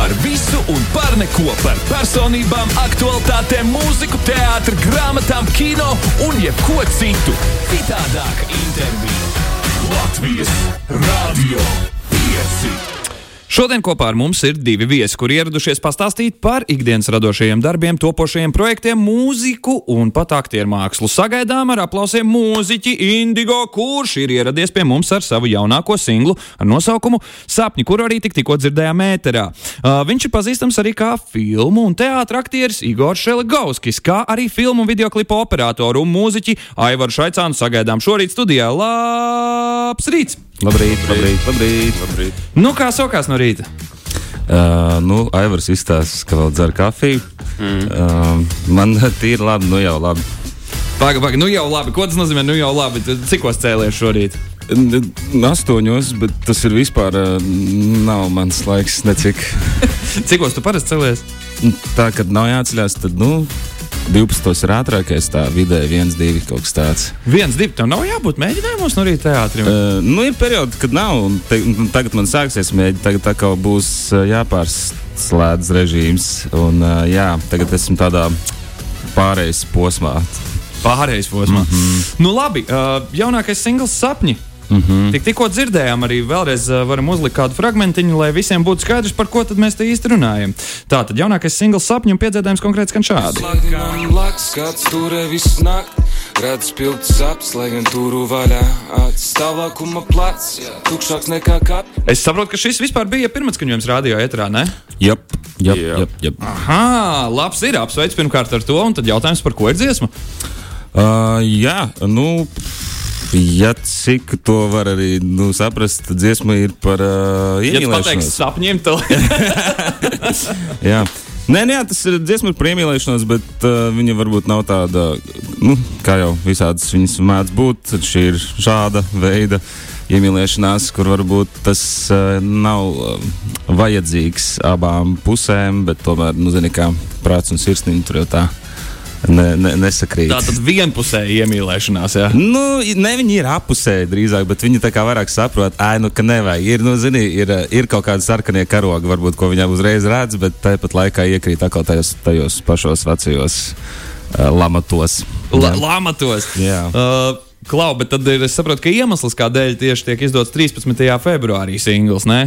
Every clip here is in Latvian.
Par visu un par neko, par personībām, aktualitātēm, mūziku, teātri, grāmatām, kino un jebko citu. Citādāk intervija Latvijas Radio 5. Šodien kopā ar mums ir divi viesi, kuri ieradušies pastāstīt par ikdienas radošajiem darbiem, topošajiem projektiem, mūziku un pat aktieru mākslu. Sagaidām ar aplausiem mūziķi Indigo, kurš ir ieradies pie mums ar savu jaunāko singlu ar nosaukumu Sapņi, kuru arī tik, tikko dzirdējām ēterā. Uh, viņš ir pazīstams arī kā filmu un teātris aktieris Igor Šeligovskis, kā arī filmu un videoklipu operatoru un mūziķi Aivaru Šaicānu sagaidām šorīt studijā. Labs rīts! Labrīt, labrīt, labrīt. labrīt. Nu, kā sokās no rīta? Uh, nu, Aivars izstāsta, ka vēl dzer kafiju. Mm. Uh, man tīri labi, nu jau labi. Pagaid, pagaid, nu jau labi. Ko tas nozīmē? Nu jau labi. Tad Cikos cēlies šorīt? Astoņos, bet tas ir vispār uh, nav mans laiks, necik. Cikos tu parasti cēlies? Tā, kad nav jāceļās, tad, nu, 12. ir ātrākais, tā vidēji 1, 2 kaut kas tāds. Viens, divi. Tev nav jābūt mēģinājumos no rīta teātrim. Uh, nu, ir periodi, kad nav, te, tagad man sāksies mēģināt, tagad tā kā būs uh, jāpārslēdz režīms, un uh, jā, tagad esmu tādā pārejas posmā. Pārējais posmā. Mm. -hmm. Nu, labi. Uh, jaunākais singls sapņi. Mm Mhm. -hmm. Tik, tikko dzirdējām, arī vēlreiz uh, varam uzlikt kādu fragmentiņu, lai visiem būtu skaidrs, par ko tad mēs te īsti runājam. Tā tad jaunākais singls sapņu un piedzīvojums konkrēti skan šādi. Blakus, kāds turē visu nakti. Redz pilns sapnis, lai gan turu vaļā. Acis tālākuma plats, tukšāks nekā kat. Es saprotu, ka šis vispār bija pirmais skaņojums radio etrā, ne? Jep, jep, Jā. jep, jep. Aha, labs ir apsveic pirmkārt ar to, un tad jautājums, par ko ir dziesma. Uh, jā, nu, ja cik to var arī nu, saprast, tad dziesma ir par uh, Ja tu pateiksi iemīlēšanos. sapņiem, tad Jā. Nē, nē, tas ir dziesma par iemīlēšanos, bet uh, viņa varbūt nav tāda, nu, kā jau visādas viņas mēdz būt. Šī ir šāda veida iemīlēšanās, kur varbūt tas uh, nav uh, vajadzīgs abām pusēm, bet tomēr, nu, zini, kā prāts un sirsniņa tur jau tā ne, ne, nesakrīt. tā tad vienpusēji iemīlēšanās. Jā. Nu, ne viņi ir apusēji drīzāk, bet viņi tā kā vairāk saprot, ai, nu, ka nevajag. Ir, nu, zini, ir, ir kaut kādi sarkanie karogi, varbūt, ko viņam uzreiz redz, bet tāpat laikā iekrīt atkal tajos, tajos pašos vecajos uh, lamatos. La, lamatos. Jā. Uh, Klau, bet tad ir, es saprotu, ka iemesls, kādēļ tieši tiek izdots 13. februārī singls, ne?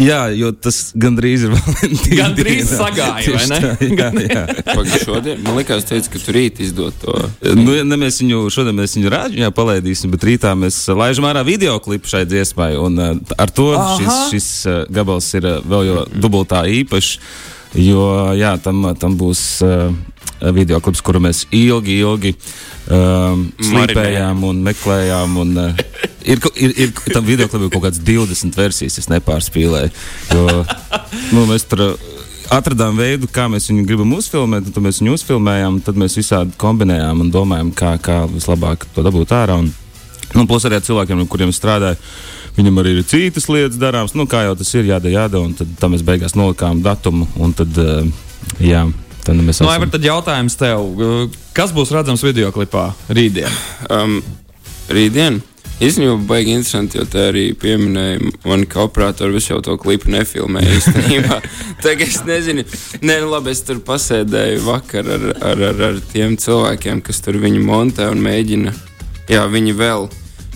Jā, jo tas gandrīz ir Valentīna. Gandrīz diena. sagāja, vai ne? Jā, jā. Pagaidām, šodien man liekas, teica, ka tu rīt izdod to. Nu, ja ne, mēs viņu šodien mēs viņu rāģiņā palaidīsim, bet rītā mēs uh, laižam ārā video klipu šai dziesmai. Un, uh, ar to Aha. šis, šis uh, gabals ir vēl jo dubultā īpašs. Jo jā, tam, tam būs uh, video klips, kuru mēs ilgi, ilgi um, slīpējām un meklējām. Un, uh, ir, ir, ir tam video klipam kaut kādas 20 versijas, es nepārspīlēju. Jo, nu, mēs tur uh, atradām veidu, kā mēs viņu gribam uzfilmēt, tad mēs viņu uzfilmējām, tad mēs visādi kombinējām un domājām, kā, kā vislabāk to dabūt ārā. Un, nu, plus arī ar cilvēkiem, ar kuriem es strādāju. Viņam arī ir citas lietas darāmas, nu, kā jau tas ir, jādara, jādara. Un tad mēs beigās nolikām datumu, un tad, uh, jā, tad mēs Nu, esam- Aivar, tad jautājums tev, kas būs redzams video klipā rītdien? Um, rītdien. Īstenībā baigi interesanti, jo te arī pieminēja mani kā operatoru. Es jau to klipu nefilmēju īstenībā. Tagad es nezinu, Nē, nu labi, es tur pasēdēju vakar ar, ar, ar, ar tiem cilvēkiem, kas tur viņu montē un mēģina. Jā, viņi vēl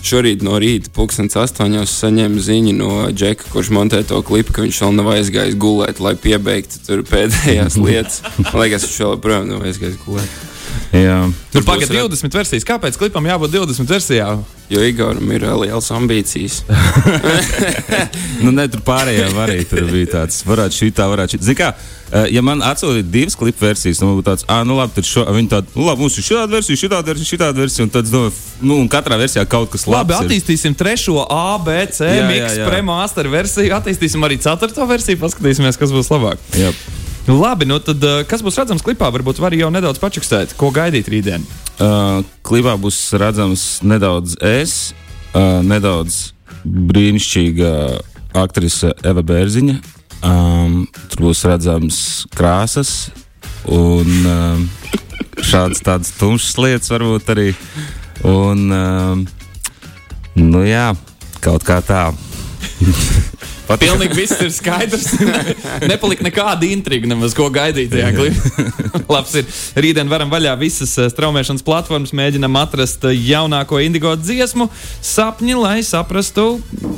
šorīt no rīta, pulkstenis astoņos, saņēma ziņu no Džeka, kurš montē to klipu, ka viņš vēl nav aizgājis gulēt, lai piebeigtu tur pēdējās lietas. Man liekas, viņš vēl joprojām nav aizgājis gulēt. Jā. Tur pagaidi red- 20 versijas. Kāpēc klipam jābūt 20 versijā? Jo Igoram ir uh, liels ambīcijas. Nu, ne, tur pārējiem arī tur bija tāds, varētu šī tā, varētu šī. Zini, kā, eh, ja man atsūtītu divas klipu versijas, būtu tāds, ah, nu labi, tad šo, viņi tādi, nu labi, mums ir šāda versija, šāda versija, šāda versija, un tad, f- nu, un katrā versijā kaut kas labs. Labi, ir. attīstīsim trešo A, B, C, Jā, jā, mix, premaster versiju, attīstīsim arī ceturto versiju, paskatīsimies, kas būs labāk. Jā. Labi, nu tad uh, kas būs redzams klipā? Varbūt var jau nedaudz pačukstēt, ko gaidīt rītdien. Uh, klipā būs redzams nedaudz es, uh, nedaudz brīnišķīga aktrise Eva Bērziņa. Um, tur būs redzams krāsas un um, šādas tādas tumšas lietas varbūt arī. Un, um, nu jā, kaut kā tā. patīk. Pilnīgi viss ir skaidrs. Nepalika nekāda intriga, nemaz ko gaidīt tajā klipā. Labs ir. Rītdien varam vaļā visas eh, straumēšanas platformas, mēģinam atrast eh, jaunāko indigo dziesmu, sapņi, lai saprastu,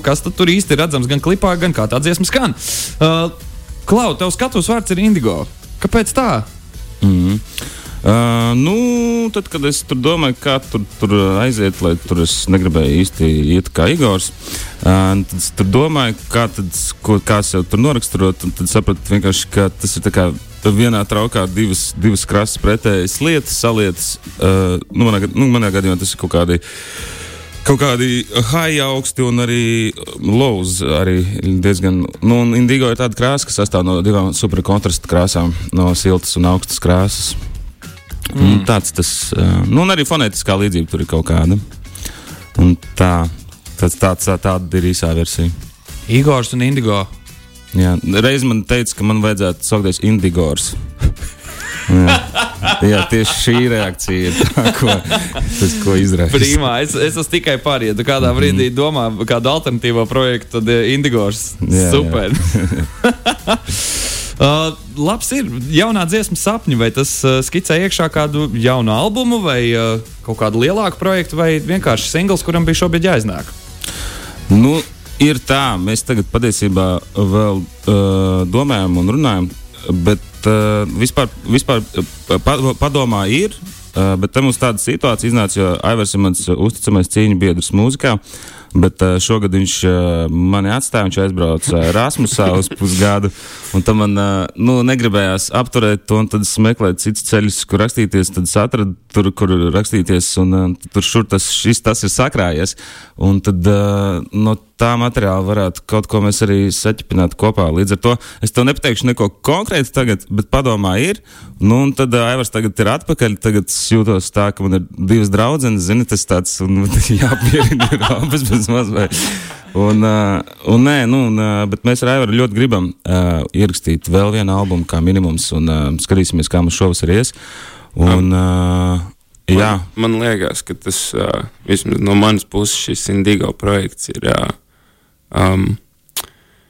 kas tur īsti ir redzams gan klipā, gan kā tā dziesma skan. Uh, Klau, tev skatus vārds ir indigo. Kāpēc tā? Mm. Uh, nu, tad, kad es tur domāju, kā tur, tur aiziet, lai tur es negribēju īsti iet kā Igors, uh, tad es tur domāju, kā, tad, ko, kā sev tur noraksturot, tad sapratu vienkārši, ka tas ir kā vienā traukā divas, divas krasas pretējas lietas, salietas. Uh, nu, manā, nu, manā gadījumā tas ir kaut kādi. Kaut kādi high augsti un arī lows. Arī diezgan, nu, un indigo ir tāda krāsa, kas sastāv no divām superkontrasta krāsām, no siltas un augstas krāsas. Mm. Tāds tas, nu, un arī fonētiskā līdzība tur ir kaut kāda. Un tā, tāds, tāds, tāda ir īsā versija. Igors un Indigo. Jā, reiz man teica, ka man vajadzētu saukties Indigors. jā. jā, tieši šī reakcija ir tā, ko, tas, ko izraisa. Primā, es, es esmu tikai par, ja tu kādā brīdī domā kādu alternatīvo projektu, tad Indigors. Jā, Super. uh, labs ir jaunā dziesma sapņi, vai tas uh, skicē iekšā kādu jaunu albumu, vai uh, kaut kādu lielāku projektu, vai vienkārši singls, kuram bija šobrīd jāiznāk. Nu, ir tā, mēs tagad patiesībā vēl uh, domājam un runājam, bet uh, vispār, vispār uh, padomā ir. Uh, bet tam mums tāda situācija iznāca, jo Aivars ir mans uzticamais cīņu biedrs mūzikā. Bet uh, šogad viņš uh, mani atstāja, viņš aizbrauca Erasmusā uz pusgadu. Tam man uh, nu, negribējās apturēt to, un tad es meklēju citus ceļus, kur rakstīties. Tad es atradu tur, kur rakstīties, un uh, tur šur tas, šis, tas ir sakrājies. Un tad uh, no tā materiāla varētu kaut ko mēs arī saķipināt kopā. Līdz ar to es tev nepateikšu neko konkrēti tagad, bet padomā ir. Nu, un tad uh, Aivars tagad ir atpakaļ. Tagad es jūtos tā, ka man ir divas draudzenes, zini, tas tāds, un jāapmierina ir abas bez maz. Vai. Un, uh, un, nē, nu, un, uh, bet mēs ar Aivaru ļoti gribam uh, ierakstīt vēl vienu albumu, kā minimums, un uh, skatīsimies, kā mums šovasar ies. Un, uh, jā. Man, man liekas, ka tas uh, vismaz no manas puses šis Indigo projekts ir. Uh, um,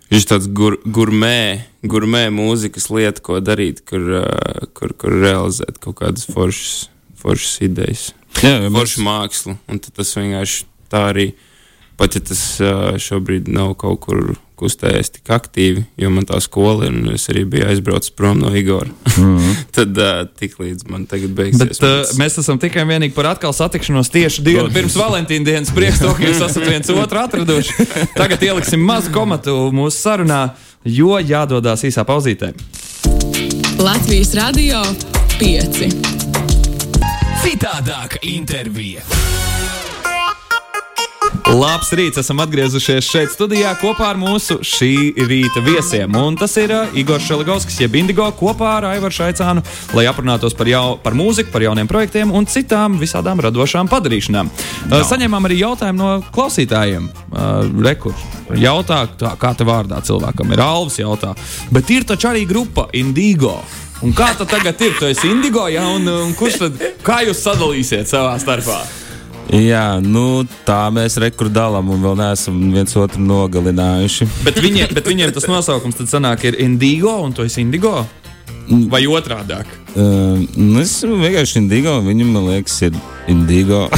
Viņš ir tāds gur, gurmē, gurmē mūzikas lieta, ko darīt, kur, uh, kur, kur realizēt kaut kādas foršas, foršas idejas, Jā, ja foršu mākslu. Un tas vienkārši tā arī, pat ja tas šobrīd nav kaut kur kustējies tik aktīvi, jo man tā skola ir, un es arī biju aizbraucis prom no Igora. Mm -hmm. tad uh, tik līdz man tagad beigsies. Bet, uh, mēs esam tikai un vienīgi par atkal satikšanos tieši dienu pirms Valentīna dienas. Prieks to, ka jūs esat viens otru atraduši. Tagad ieliksim mazu komatu mūsu sarunā, jo jādodas īsā pauzītē. Latvijas Radio 5. Citādāka intervija. Labs rīts, esam atgriezušies šeit studijā kopā ar mūsu šī rīta viesiem. Un tas ir uh, Igors Šeligovskis, jeb Indigo, kopā ar Aivaru Šaicānu, lai aprunātos par, jau, par mūziku, par jauniem projektiem un citām visādām radošām padarīšanām. Uh, saņēmām arī jautājumu no klausītājiem. Uh, Rekur, jautā, tā, kā te vārdā cilvēkam ir Alvis jautā, bet ir taču arī grupa Indigo. Un kā tad tagad ir? Tu esi Indigo, ja, un, un kurš tad, kā jūs sadalīsiet savā starpā? Jā, nu, tā mēs rekordām un vēl neesam viens otru nogalinājuši. Bet viņiem, bet viņiem tas nosaukums tad sanāk ir Indigo, un tu esi Indigo? Vai otrādi? Uh, nu, es vienkārši indigo, viņam, man liekas, ir indigo.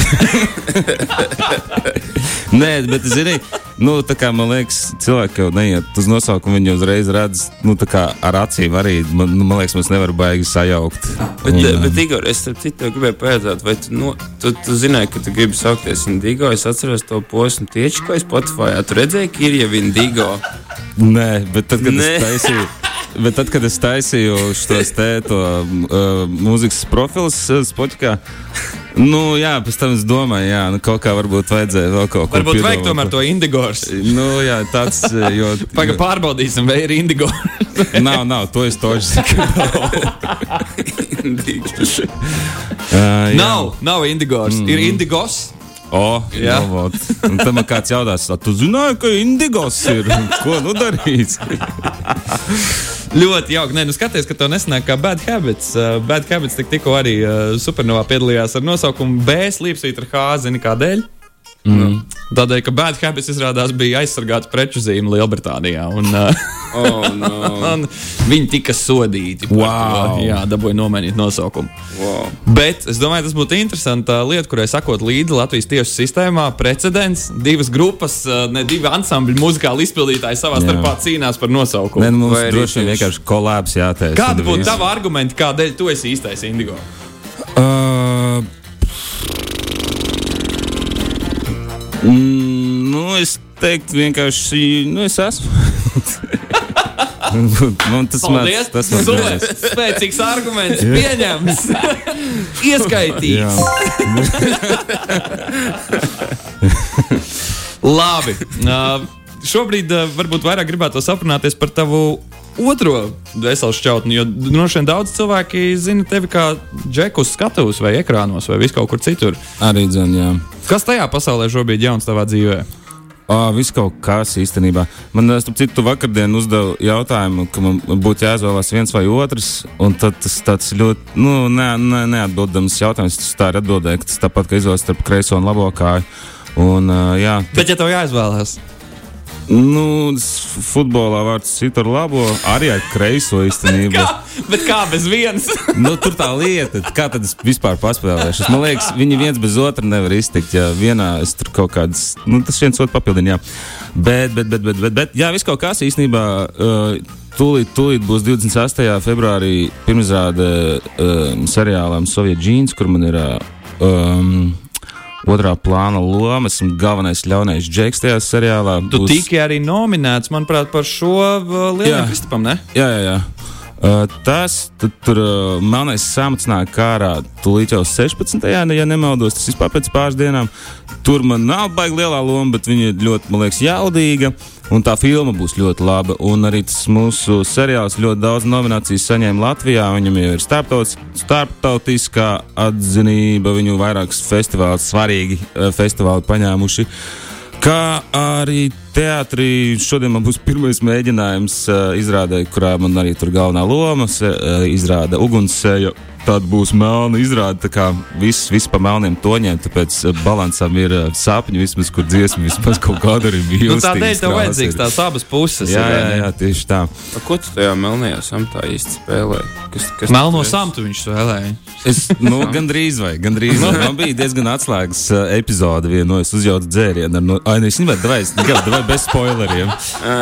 Nē, bet zini, nu, kā man liekas, cilvēki jau neiet uz nosaukumu, viņi uzreiz redz, nu, kā ar acīm arī, man, nu, man liekas, mēs nevaram baigi sajaukt. Bet, Un, bet Igor, es starp citu gribēju pajautāt, vai tu, no, tu, tu zināji, ka tu gribi saukties Indigo? Es atceros to posmu tieši, ko es Spotify. Tu redzēji, ka ir jau Indigo. Nē, bet tad, kad Nē. es taisīju. Bet tad, kad es taisīju šos te to, uh, mūzikas profilus uh, Spotify, nu, jā, pēc tam es domāju, jā, nu, kaut kā varbūt vajadzēja vēl kaut ko Varbūt vajag tomēr to Indigors. Nu, jā, tāds, uh, jo. Pagaidām, pārbaudīsim, vai ir Indigo. Nav, nav, to es toši zinu. Uh, jā. nav, nav Indigors. Mm. Ir Indigos. O, Jā. vot. Un tam man kāds jautās, "A, tu zināji, ka indigos ir? Ko nu darīs? Ļoti jauki. Nē, nu skaties, ka to nesanāk kā Bad Habits. Uh, Bad Habits tik, tikko arī uh, supernovā piedalījās ar nosaukumu B. Slīpsvītra H. Zini kādēļ? Mm. Tādēļ, ka Bad Habits izrādās bija aizsargāts preču zīme Lielbritānijā. Un, uh, Oh, no. viņi tika sodīti. Wow. To, jā, dabūja nomainīt nosaukumu. wow. Bet es domāju, tas būtu interesanti lieta, kurai sakot līdzi Latvijas tiesu sistēmā. Precedents, divas grupas, uh, ne divi ansambļi, muzikāli izpildītāji savā Jā. starpā cīnās par nosaukumu. Nē, nu, mums droši vien vienkārši kolāps jātaisa. Kādi un būtu viss. tavi argumenti, kādēļ tu esi īstais indigo? Uh, mm, nu, es teiktu, vienkārši, nu, es esmu. Man tas Paldies! mans- tas mans Super! Spēcīgs arguments, pieņemts, ieskaitīts. Labi. Uh, šobrīd uh, varbūt vairāk gribētu aprunāties par tavu otro veselu šķautni, jo droši vien daudz cilvēki zina tevi kā džeku skatuves vai ekrānos vai vis kaut kur citur. Arī dzēn, jā. Kas tajā pasaulē šobrīd jauns tavā dzīvē? Oh, Viss kaut kas īstenībā. Man, eh, starp citu, vakardien uzdeva jautājumu, ka man būtu jāizvēlas viens vai otrs. Tad tas tāds ļoti nu, ne, ne, neatbildams jautājums. Tas tā ir atbildēja, ka tas tāpat kā izvēles starp kreiso un labo kāju. Un, uh, jā, Bet, ja tev jāizvēlās, nu, futbolā vārds sit ar labo, arī ar kreiso īstenībā. kā, bet kā bez vienas? nu, tur tā lieta, kā tad es vispār paspēlēšu. Man liekas, viņi viens bez otra nevar iztikt. Ja vienā es tur kaut kādas, nu, tas viens otru papildina. Jā. Bet, bet, bet, bet, bet, bet, jā, viss kaut kas īstenībā. Uh, Tūlīt, tūlīt būs 28. februārī pirmizrāde um, seriālam Soviet Jeans, kur man ir uh, um, otrā plāna loma. Esmu galvenais ļaunais džeks tajā seriālā. Tu Būs- tiki arī nominēts, manuprāt, par šo uh, lielu Jā. Kristapam, ne? Jā, jā, jā. Uh, tas tur uh, melnais samats nāk ārā tūlīt jau 16. ja nemaldos. Tas vispār pēc pāris dienām. Tur man nav baigi lielā loma, bet viņa ir ļoti, man liekas, jaudīga. Un tā filma būs ļoti laba. Un arī tas mūsu seriāls ļoti daudz nominācijas saņēma Latvijā. Viņam jau ir starptautis, starptautiskā atzinība, viņu vairākas festivāls, svarīgi festivāli paņēmuši. Kā arī teātrī šodien man būs pirmais mēģinājums uh, izrādē, kurā man arī tur galvenā loma uh, izrāda ugunsseja. Tad būs melna izrāde, tā kā viss, viss pa melniem toņiem, tāpēc uh, balansam ir uh, sapņi, vismaz kur dziesma, vismaz kaut kāda arī bija. Nu, tādēļ tev vajadzīgs tās abas puses. Jā, jā, jā, tieši tā. A, Ko tu tajā melnajā samatā īsti spēlēji? Kas, kas Melno samtu viņš spēlēja. Es nu, gandrīz vai gandrīz. Vai. Man bija diezgan atslēgas uh, epizode, viena no es uzjaucu dzērienu. Ar No, ai, nu, es nezinu, vai bez spoileriem.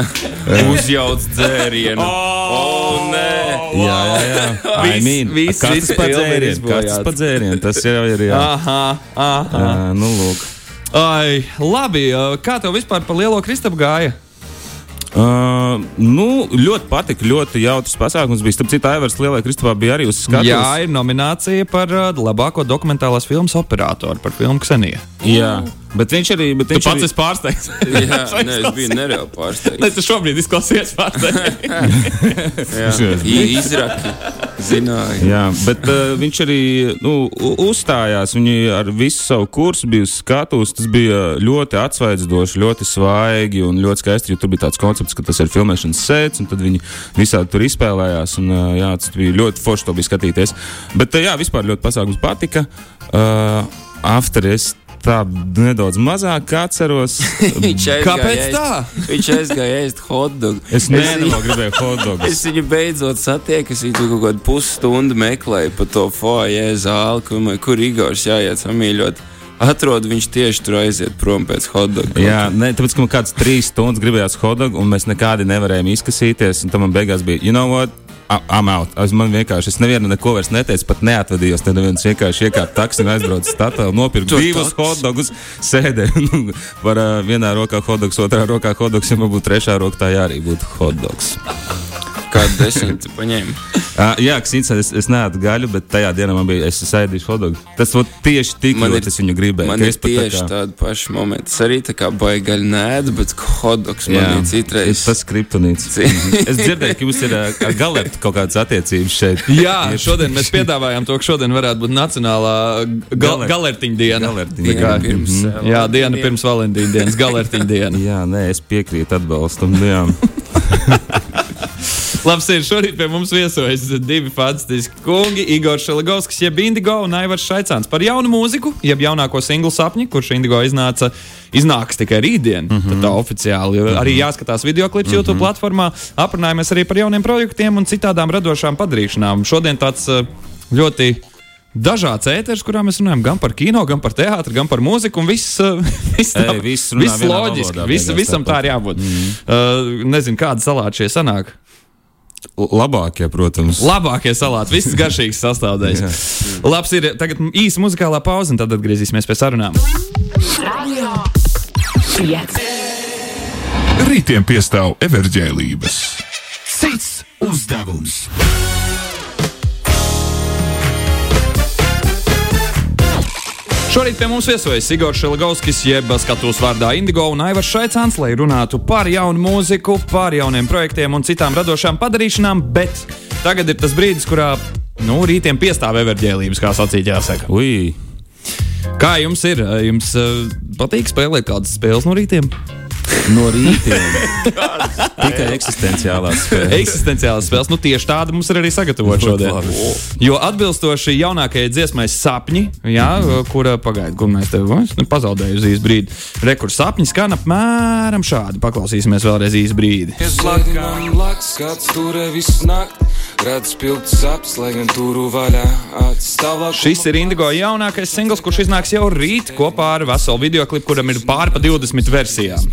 Uzjauc dzērienu. Oh, nē! Jā, jā, jā. I mean, viss- ir dzērienu? Kas izbojāts. tas jau ir jā. Aha, aha. jā nu, lūk. Ai, labi, kā tev vispār par lielo Kristapu gāja? Uh, nu, ļoti patika, ļoti jautrs pasākums. Bija, starp citu, Aivars Lielai Kristupā bija arī uz skatuves. Jā, ir nominācija par uh, labāko dokumentālās filmas operatoru par filmu Ksenija. jā. Bet viņš arī. Bet Tu viņš pats arī... esi pārsteigts. Jā, nē, es biju nereāli pārsteigts. Nē, tu šobrīd izklausies pārsteigts. Jā, I- izraki. Zināju. Jā, bet uh, viņš arī nu, uzstājās. Viņi ar visu savu kursu bija uz skatuves. Tas bija ļoti atsvaidzoši, ļoti svaigi un ļoti skaisti. Tur bija tāds koncepts, ka tas ir filmēšanas sēdes, un tad viņi visādi tur izspēlējās. Un, uh, jā, tas bija ļoti forši to bija skatīties. Bet uh, jā, vispār ļoti pasākums patika. Uh, After es tā nedaudz mazāk atceros. Kāpēc ēst- tā? Viņš aizgāja ēst hotdogu. Es nevienu gribēju hotdogus. Es viņu beidzot satieku, es viņu kaut kādu pusstundu meklēju pa to foajē zāli, kur, kur Igors jāiet samīļot. Atrod viņš tieši tur aiziet prom pēc hotdoga. Jā, ne, tāpēc, ka man kāds trīs stundas gribējās hotdogu, un mēs nekādi nevarējām izkasīties. Un tam man beigās bija, you know what? I'm out. Es man vienkārši, es nevienu neko vairs neteicu, pat neatvadījos. Tad viens vienkārši iekārta taksi un aizbrauca uz statu, nopirka divus hotdogus, sēdēja. Nu, Var uh, vienā rokā hotdogs, otrā rokā hotdogs, ja man būtu trešā rokā, tā arī būtu hotdogs. Kādu desmit paņēma? Uh, jā, Ksīns, es, es neēdu gaļu, bet tajā dienā man bija, es sēdīju hotdogu. Tas ot, tieši tik Man ir- es viņu gribēju. Man ka ir pat tā tieši kā- tādi paši momenti. Es arī tā kā baigaļu nēdu, bet hotdogs man ir citreiz. Tas kriptonīts. Ci- es dzirdēju, ka jums ir uh, ar galertu kaut kādas attiecības šeit. Jā, šodien mēs piedāvājām to, ka šodien varētu būt Nacionālā gal Galer- galertiņa diena. Galertiņa diena. pirms, Mhm. eh, Jā, diena pirms Valentīna dienas, galertiņa diena. Jā, nē, es piekrītu atbalstam. Labs ir šorīt pie mums viesojas divi fantastiski kungi, Igor Šeligovskis, jeb Indigo un Aivars Šaicāns par jaunu mūziku, jeb jaunāko singlu sapņu, kurš Indigo iznāca. Iznāks tikai rītdien, mm -hmm. tā oficiāli. Mm -hmm. Arī jāskatās video klips mm -hmm. YouTube platformā. Aprunājamies arī par jauniem projektiem un citādām radošām padarīšanām. Šodien tāds uh, ļoti dažāds ēteris, kurā mēs runājam gan par kino, gan par teātri, gan par mūziku. Viss, uh, viss, tā, Ei, viss viss loģiski, valodā beigās visam tā ir jābūt. Mm -hmm. uh, nezinu, kāda salāta šie sanāk. Labākie, protams. Labākie salāti, viss garšīgs sastāvdaļas. Labs ir tagad īsa muzikālā pauze, un tad atgriezīsimies pie sarunām. Rītiem piestāv everģēlības. Cits uzdevums. Šorīt pie mums viesojas Igors Šeligovskis, jeb skatos vārdā Indigo un Aivars Šaicāns, lai runātu par jaunu mūziku, par jauniem projektiem un citām radošām padarīšanām, bet tagad ir tas brīdis, kurā nu, rītiem piestāv everģēlības, kā sacīt jāsaka. Ui, Kā jums ir? Jums uh, patīk spēlēt kādas spēles no rītiem? No rītiem. Tikai eksistenciālās spēles. Eksistenciālas spēles, nu tieši tāda mums ir arī sagatavota šodien. Jo atbilstoši jaunākajai dziesmai sapņi, jā, kura pagaida, kur mēs te nu, pazaudējām uz īsu brīdi. Rekurs sapņi skan apmēram šādi. Paklausīsimies vēlreiz īsu brīdi. Es laikam blakus, kāds turē visu nakti. Redz spilgts saps, lai gan turu vaļā atstāvāk. Šis ir Indigo jaunākais singls, kurš iznāks jau rīt kopā ar veselu video klipu, kuram ir pāri pa 20 versijām.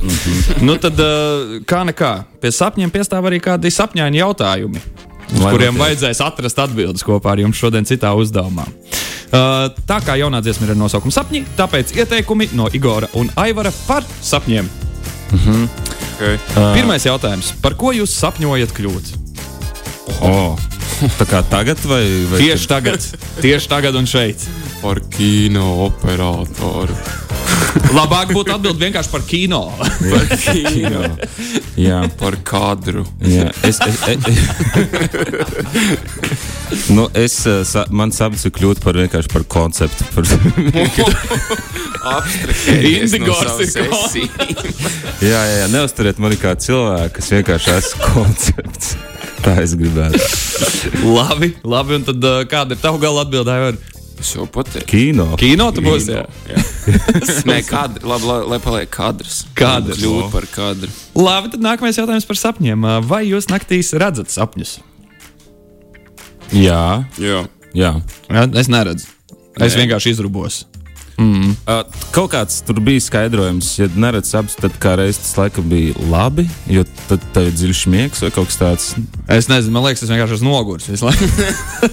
Nu tad, eh, kā nekā, pie sapņiem piestāv arī kādi sapņaini jautājumi. Uz Lai kuriem notiek. vajadzēs atrast atbildes kopā ar jums šodien citā uzdevumā. Uh, tā kā jaunā dziesma ir ar nosaukumu sapņi, tāpēc ieteikumi no Igora un Aivara par sapņiem. Okay. Pirmais jautājums. Par ko jūs sapņojat kļūt? Oh. Tā kā tagad vai, vai Tieši tagad, tieši tagad un šeit. Par kino operatoru. Labāk būtu atbildēt vienkārši par kino. Par kino. Jā, Par kadru. jā. Es, es, es, nu, es, sa, man sapnis ir kļūt par vienkārši par konceptu. Par, no Indigors savas ir kon- esības. jā, jā, jā, neuzturiet mani kā cilvēku, kas vienkārši esmu koncepts. Tā es gribētu. labi, labi. Un tad uh, kāda ir tava gala atbildē? Es jau pateicu. Kino. Kino tu būsi. jā? Nē, kadri. Labi, lai, lai paliek kadrs. Kadrs. Kļūt par kadru. Labi, tad nākamais jautājums par sapņiem. Vai jūs naktīs redzat sapņus? Jā, Jā. jā. Ja, es neredzu. Es Nē. vienkārši izrubos. Uh, kaut kāds tur bija skaidrojums, ja neredz abas, tad kā reizes tas laikam bija labi, jo tad tev ir dziļš miegs vai kaut kas tāds Es nezinu, man liekas, tas vienkārši esmu noguris visu laiku.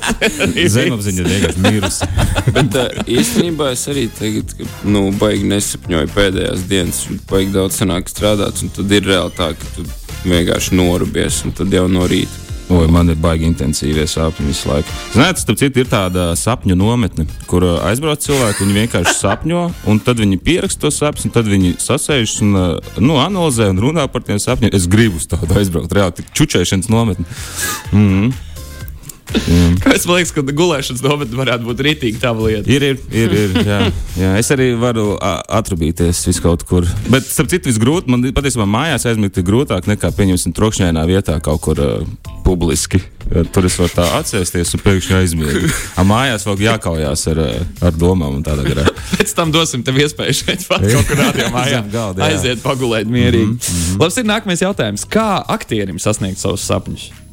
zemapziņa ir vienkārši mirusi. Bet uh, īstenībā es arī tagad, ka, nu, baigi nesapņoju pēdējās dienas, un baigi daudz sanāk strādāt, un tad ir reāli tā, ka tu vienkārši norubies, un tad jau no rīta. Oi, man ir baigi intensīvie sapņi visu laiku. Ziniet, starp citu, ir tāda sapņu nometne, kur uh, aizbrauc cilvēki, viņi vienkārši sapņo, un tad viņi pieraksta to sapni, tad viņi sasēžas un uh, nu, analizē un runā par tiem sapņiem. Es gribu uz tādu aizbraukt, reāli tik čučēšanas nometni. Mm es man liekas, ka gulēšanas nometne varētu būt rītīgi tava lieta. Ir, ir, ir, ir jā, jā. Es arī varu atrubīties vis kaut kur. Bet, starp citu, visgrūtāk, man patiesībā mājās aizmigt ir grūtāk nekā, pieņemsim, trokšņainā vietā kaut kur uh, publiski. Tur es varu tā atcerēties un pēkšņi aizmirst. Mājās vēl jākaujās ar, ar domām un tādā garā. Pēc tam dosim tev iespēju šeit pat kaut kur rādījumā. Aiziet pagulēt mierīgi. Mm -hmm. Labs ir nākamais jautājums. Kā aktierim sasniegt savus sapņus?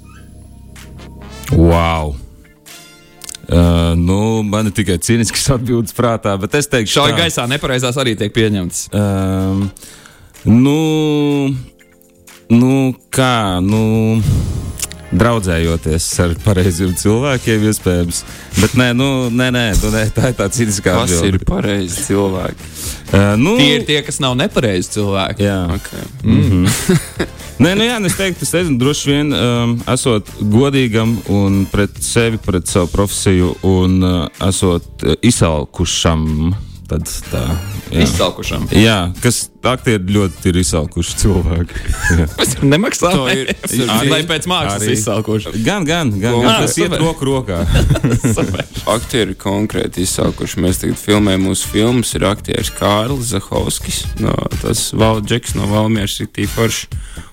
Wow! Uh, nu, man ir tikai cīnisks atbildes prātā, bet es teikšu, Šauja tā. gaisā nepareizās arī tiek pieņemtas. Um, nu, nu, kā, nu, draudzējoties ar pareiziem cilvēkiem, iespējams. Bet nē, nu, nē, nē, nu, nē tā ir tā cīniskā Kas ir pareizi cilvēki? Uh, nu, Tie ir tie, kas nav nepareizi cilvēki. Jā. Okay. Nē, nu jā, nu es teiktu, es nezinu, droši vien um, esot godīgam un pret sevi, pret savu profesiju un uh, esot uh, izsalkušam. Tad tā. Jā. Izsalkušam. Jā, kas aktieri ļoti ir izsalkuši cilvēki. Jā. Es nemaksāju. To ir- Arī, lai pēc mākslas izsalkuši. gan, gan, gan, gan Ah, tas iet roku rokā. Aktieri konkrēti izsaukuši. Mēs tagad filmējam mūsu filmas. Ir aktieris Kārlis Zahovskis, no, tas Valdžeks no Valmieras, ir tīpaši.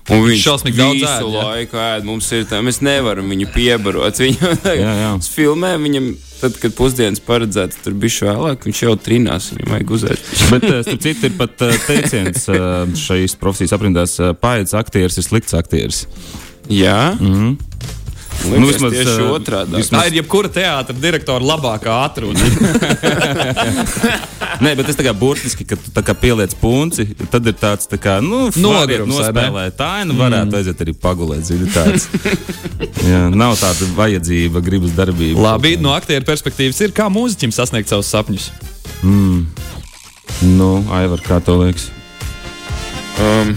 Un viņš šausmīgi daudz ēd, laiku ēd. Mums ir tā, mēs nevaram viņu piebarot. Viņu Jā, jā. Filmējam viņam, tad, kad pusdienas paredzēts, tur bija vēlāk, viņš jau trinās, viņam vajag uzēt. Bet, eh, starp citu, ir pat eh, teiciens eh, šīs profesijas aprindās, paiets aktieris ir slikts aktieris. Jā, mm -hmm. Nu, vismaz, tieši otrādi. Tā ir jebkura teātra direktora labākā atruna. Nē, bet es tā kā burtiski, kad tu tā kā pieliec punci, tad ir tāds, tā kā, nu, ne? nospēlēt. Tā, nu, varētu aiziet arī pagulēt, zini, tāds. Jā, nav tāda vajadzība, gribas darbība. Labi, no aktieru perspektīvas ir kā mūziķim sasniegt savus sapņus. Nu, Aivar, kā to liekas? Um,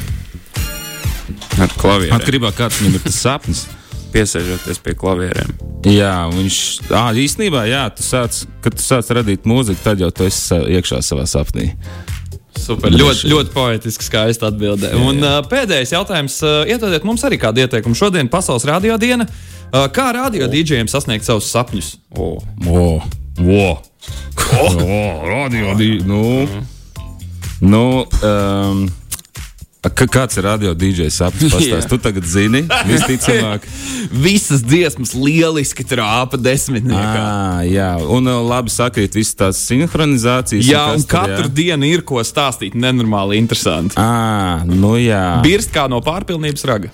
ar klavierēm. Atkarībā no tā, kāds viņam ir tas sapnis. Piesēžoties pie klavierēm. Jā, viņš à, īstenībā, jā, tu sāc, kad tu sāc radīt mūziku, tad jau tu esi iekšā savā sapnī. Super, ļoti, ļoti poetiski, skaisti atbildē. Un uh, pēdējais jautājums. Iedodiet mums arī kādu ieteikumu. Šodien Pasaules radio diena. Kā radio dīdžiem sasniegt savus sapņus? O, o, o. o radio, nu, nu, um, Ka, kāds ir radio DJs sapnis? Pastāst, tu tagad zini, visticamāk. Visas dziesmas lieliski trāpa desmitniekā. À, jā, un labi sakrīt visas tās sinhronizācijas. Jā, un tur, katru jā? dienu ir ko stāstīt. Nenormāli interesanti. À, nu jā. Birst kā no pārpilnības raga.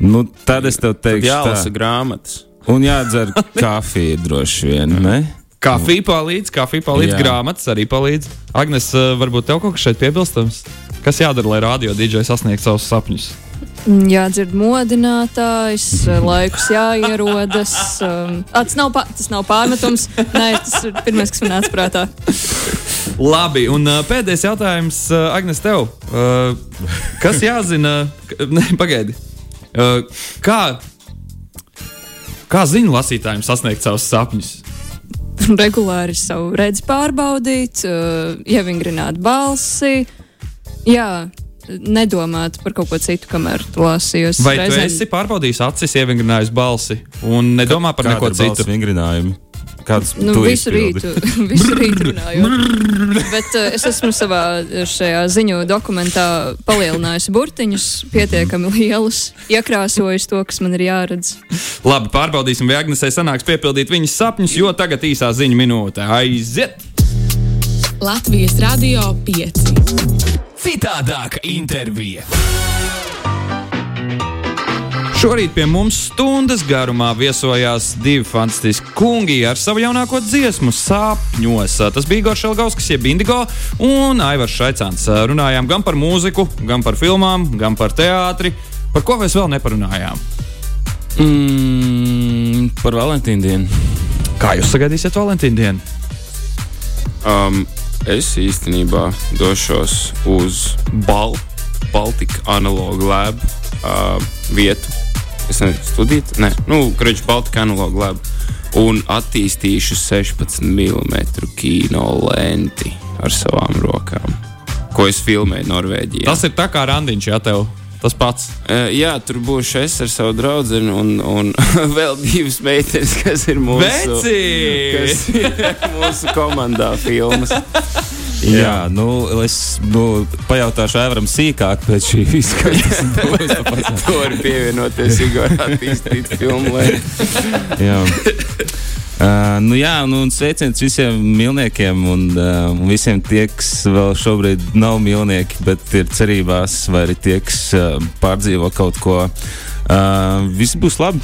Nu, tad es tev teikšu, Jālasa tā. grāmatas. Un jādzer kafija droši vien, ne? Kafija palīdz, kafija palīdz, grāmatas arī palīdz. Agnes, varbūt tev kaut kas šeit piebilstams? Kas jādara, lai radio dīdžai sasniegtu savus sapņus? Jādzird modinātājs, laikus jāierodas. Um, tas, nav pā, tas nav pārmetums. Nē, tas ir pirmais, kas man nāca prātā. Labi, un uh, pēdējais jautājums, uh, Agnes, tev. Uh, kas jāzina? Nē, pagaidi. Uh, kā, kā ziņu lasītājiem sasniegt savus sapņus? Regulāri savu redzi pārbaudīt, uh, ievingrināt balsi. Jā, nedomāt par kaut ko citu, kamēr to lasījos. Vai tu esi pārbaudījis acis, ievingrinājis balsi un nedomā par Kāda neko citu? vingrinājumi? Kāds Nu, tu visu izpildi? rītu, visu rītu runājot. Bet uh, es esmu savā šajā ziņu dokumentā palielinājusi burtiņus pietiekami lielus, iekrāsojis to, kas man ir jāredz. Labi, pārbaudīsim, vai Agnesei sanāks piepildīt viņas sapņus, jo tagad īsā ziņa minūte aiziet! Latvijas Radio 5. Citādāka intervija. Šorīt pie mums stundas garumā viesojās divi fantastiski kungi ar savu jaunāko dziesmu, Sāpņos. Tas bija Igor Šelgauskas, jeb Indigo un Aivars Šaicāns. Runājām gan par mūziku, gan par filmām, gan par teātri. Par ko mēs vēl neparunājām? Mm, par Valentīnu dienu. Kā jūs sagaidīsiet Valentīnu dienu? Um, es īstenībā došos uz Bal Baltika analogu lab uh, vietu. Es nezinu, studīt, nē, nu, Grečs Baltika analogu lab. Un attīstīšu 16 mm kino lenti ar savām rokām, ko es filmēju Norvēģijā. Tas ir tā kā randiņš, ja tev tas pats. Uh, jā, tur būšu es ar savu draugu un, un vēl divas meitenes, kas ir mūsu, kas ir mūsu komandā filmas. Jā, nu, es nu, pajautāšu Aivaram sīkāk pēc šī tas būs. To var pievienoties Igor attīstīt filmu. Jā. Uh, nu jā, nu, un sveiciens visiem milniekiem un, uh, visiem tie, kas vēl šobrīd nav milnieki, bet ir cerībās, vai arī tie, kas uh, pārdzīvo kaut ko. Uh, viss būs labi,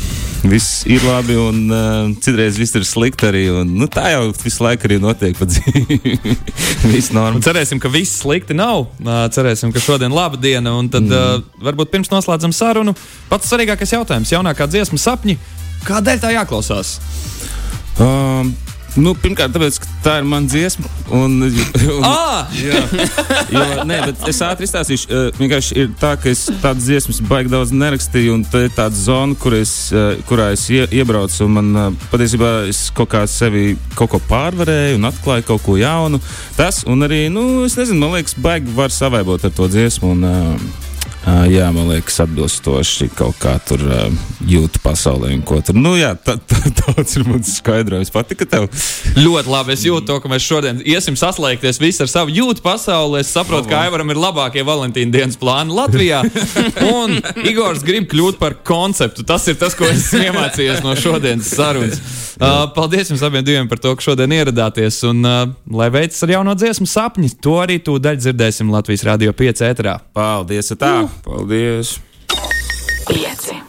viss ir labi, un uh, citreiz viss ir slikti arī. Un, nu, tā jau visu laiku arī notiek viss normāli. cerēsim, ka viss slikti nav. Ā, Cerēsim, ka šodien ir laba diena. Un tad mm. uh, varbūt pirms noslēdzam sarunu, pats svarīgākais jautājums - jaunākā dziesma sapņi. Kādēļ tā jāklausās? Um, Nu, pirmkārt, tāpēc, ka tā ir mana dziesma. Un, un, Ah! jā, jo, nē, bet es ātri izstāstīšu. Uh, vienkārši ir tā, ka es tādas dziesmas baigi daudz nerakstīju, un tā ir tāda zona, kur es, uh, kurā es ie, iebraucu. Un man uh, patiesībā es kaut kā sevi kaut ko pārvarēju un atklāju kaut ko jaunu. Tas, un arī, nu, es nezinu, man liekas, baigi var savaibot ar to dziesmu. Un, uh, Uh, jā, man liekas, atbilstoši kaut kā tur uh, jūtu pasaulē un ko tur. Nu, jā, tā, tā, tāds ir mans skaidrojums. Patika tev? Ļoti labi. Es jūtu to, ka mēs šodien iesim saslēgties visi ar savu jūtu pasauli. Es saprotu, ka Aivaram ir labākie Valentīna dienas plāni Latvijā. Un Igors grib kļūt par konceptu. Tas ir tas, ko es iemācījos no šodienas sarunas. Uh, paldies jums abiem diviem par to, ka šodien ieradāties. Un uh, lai veicas ar jauno dziesmu sapņi, to arī tūdaļ dzirdēsim Latvijas Rādio 5 ēterā. Paldies! Tā! Paldies! Pieci.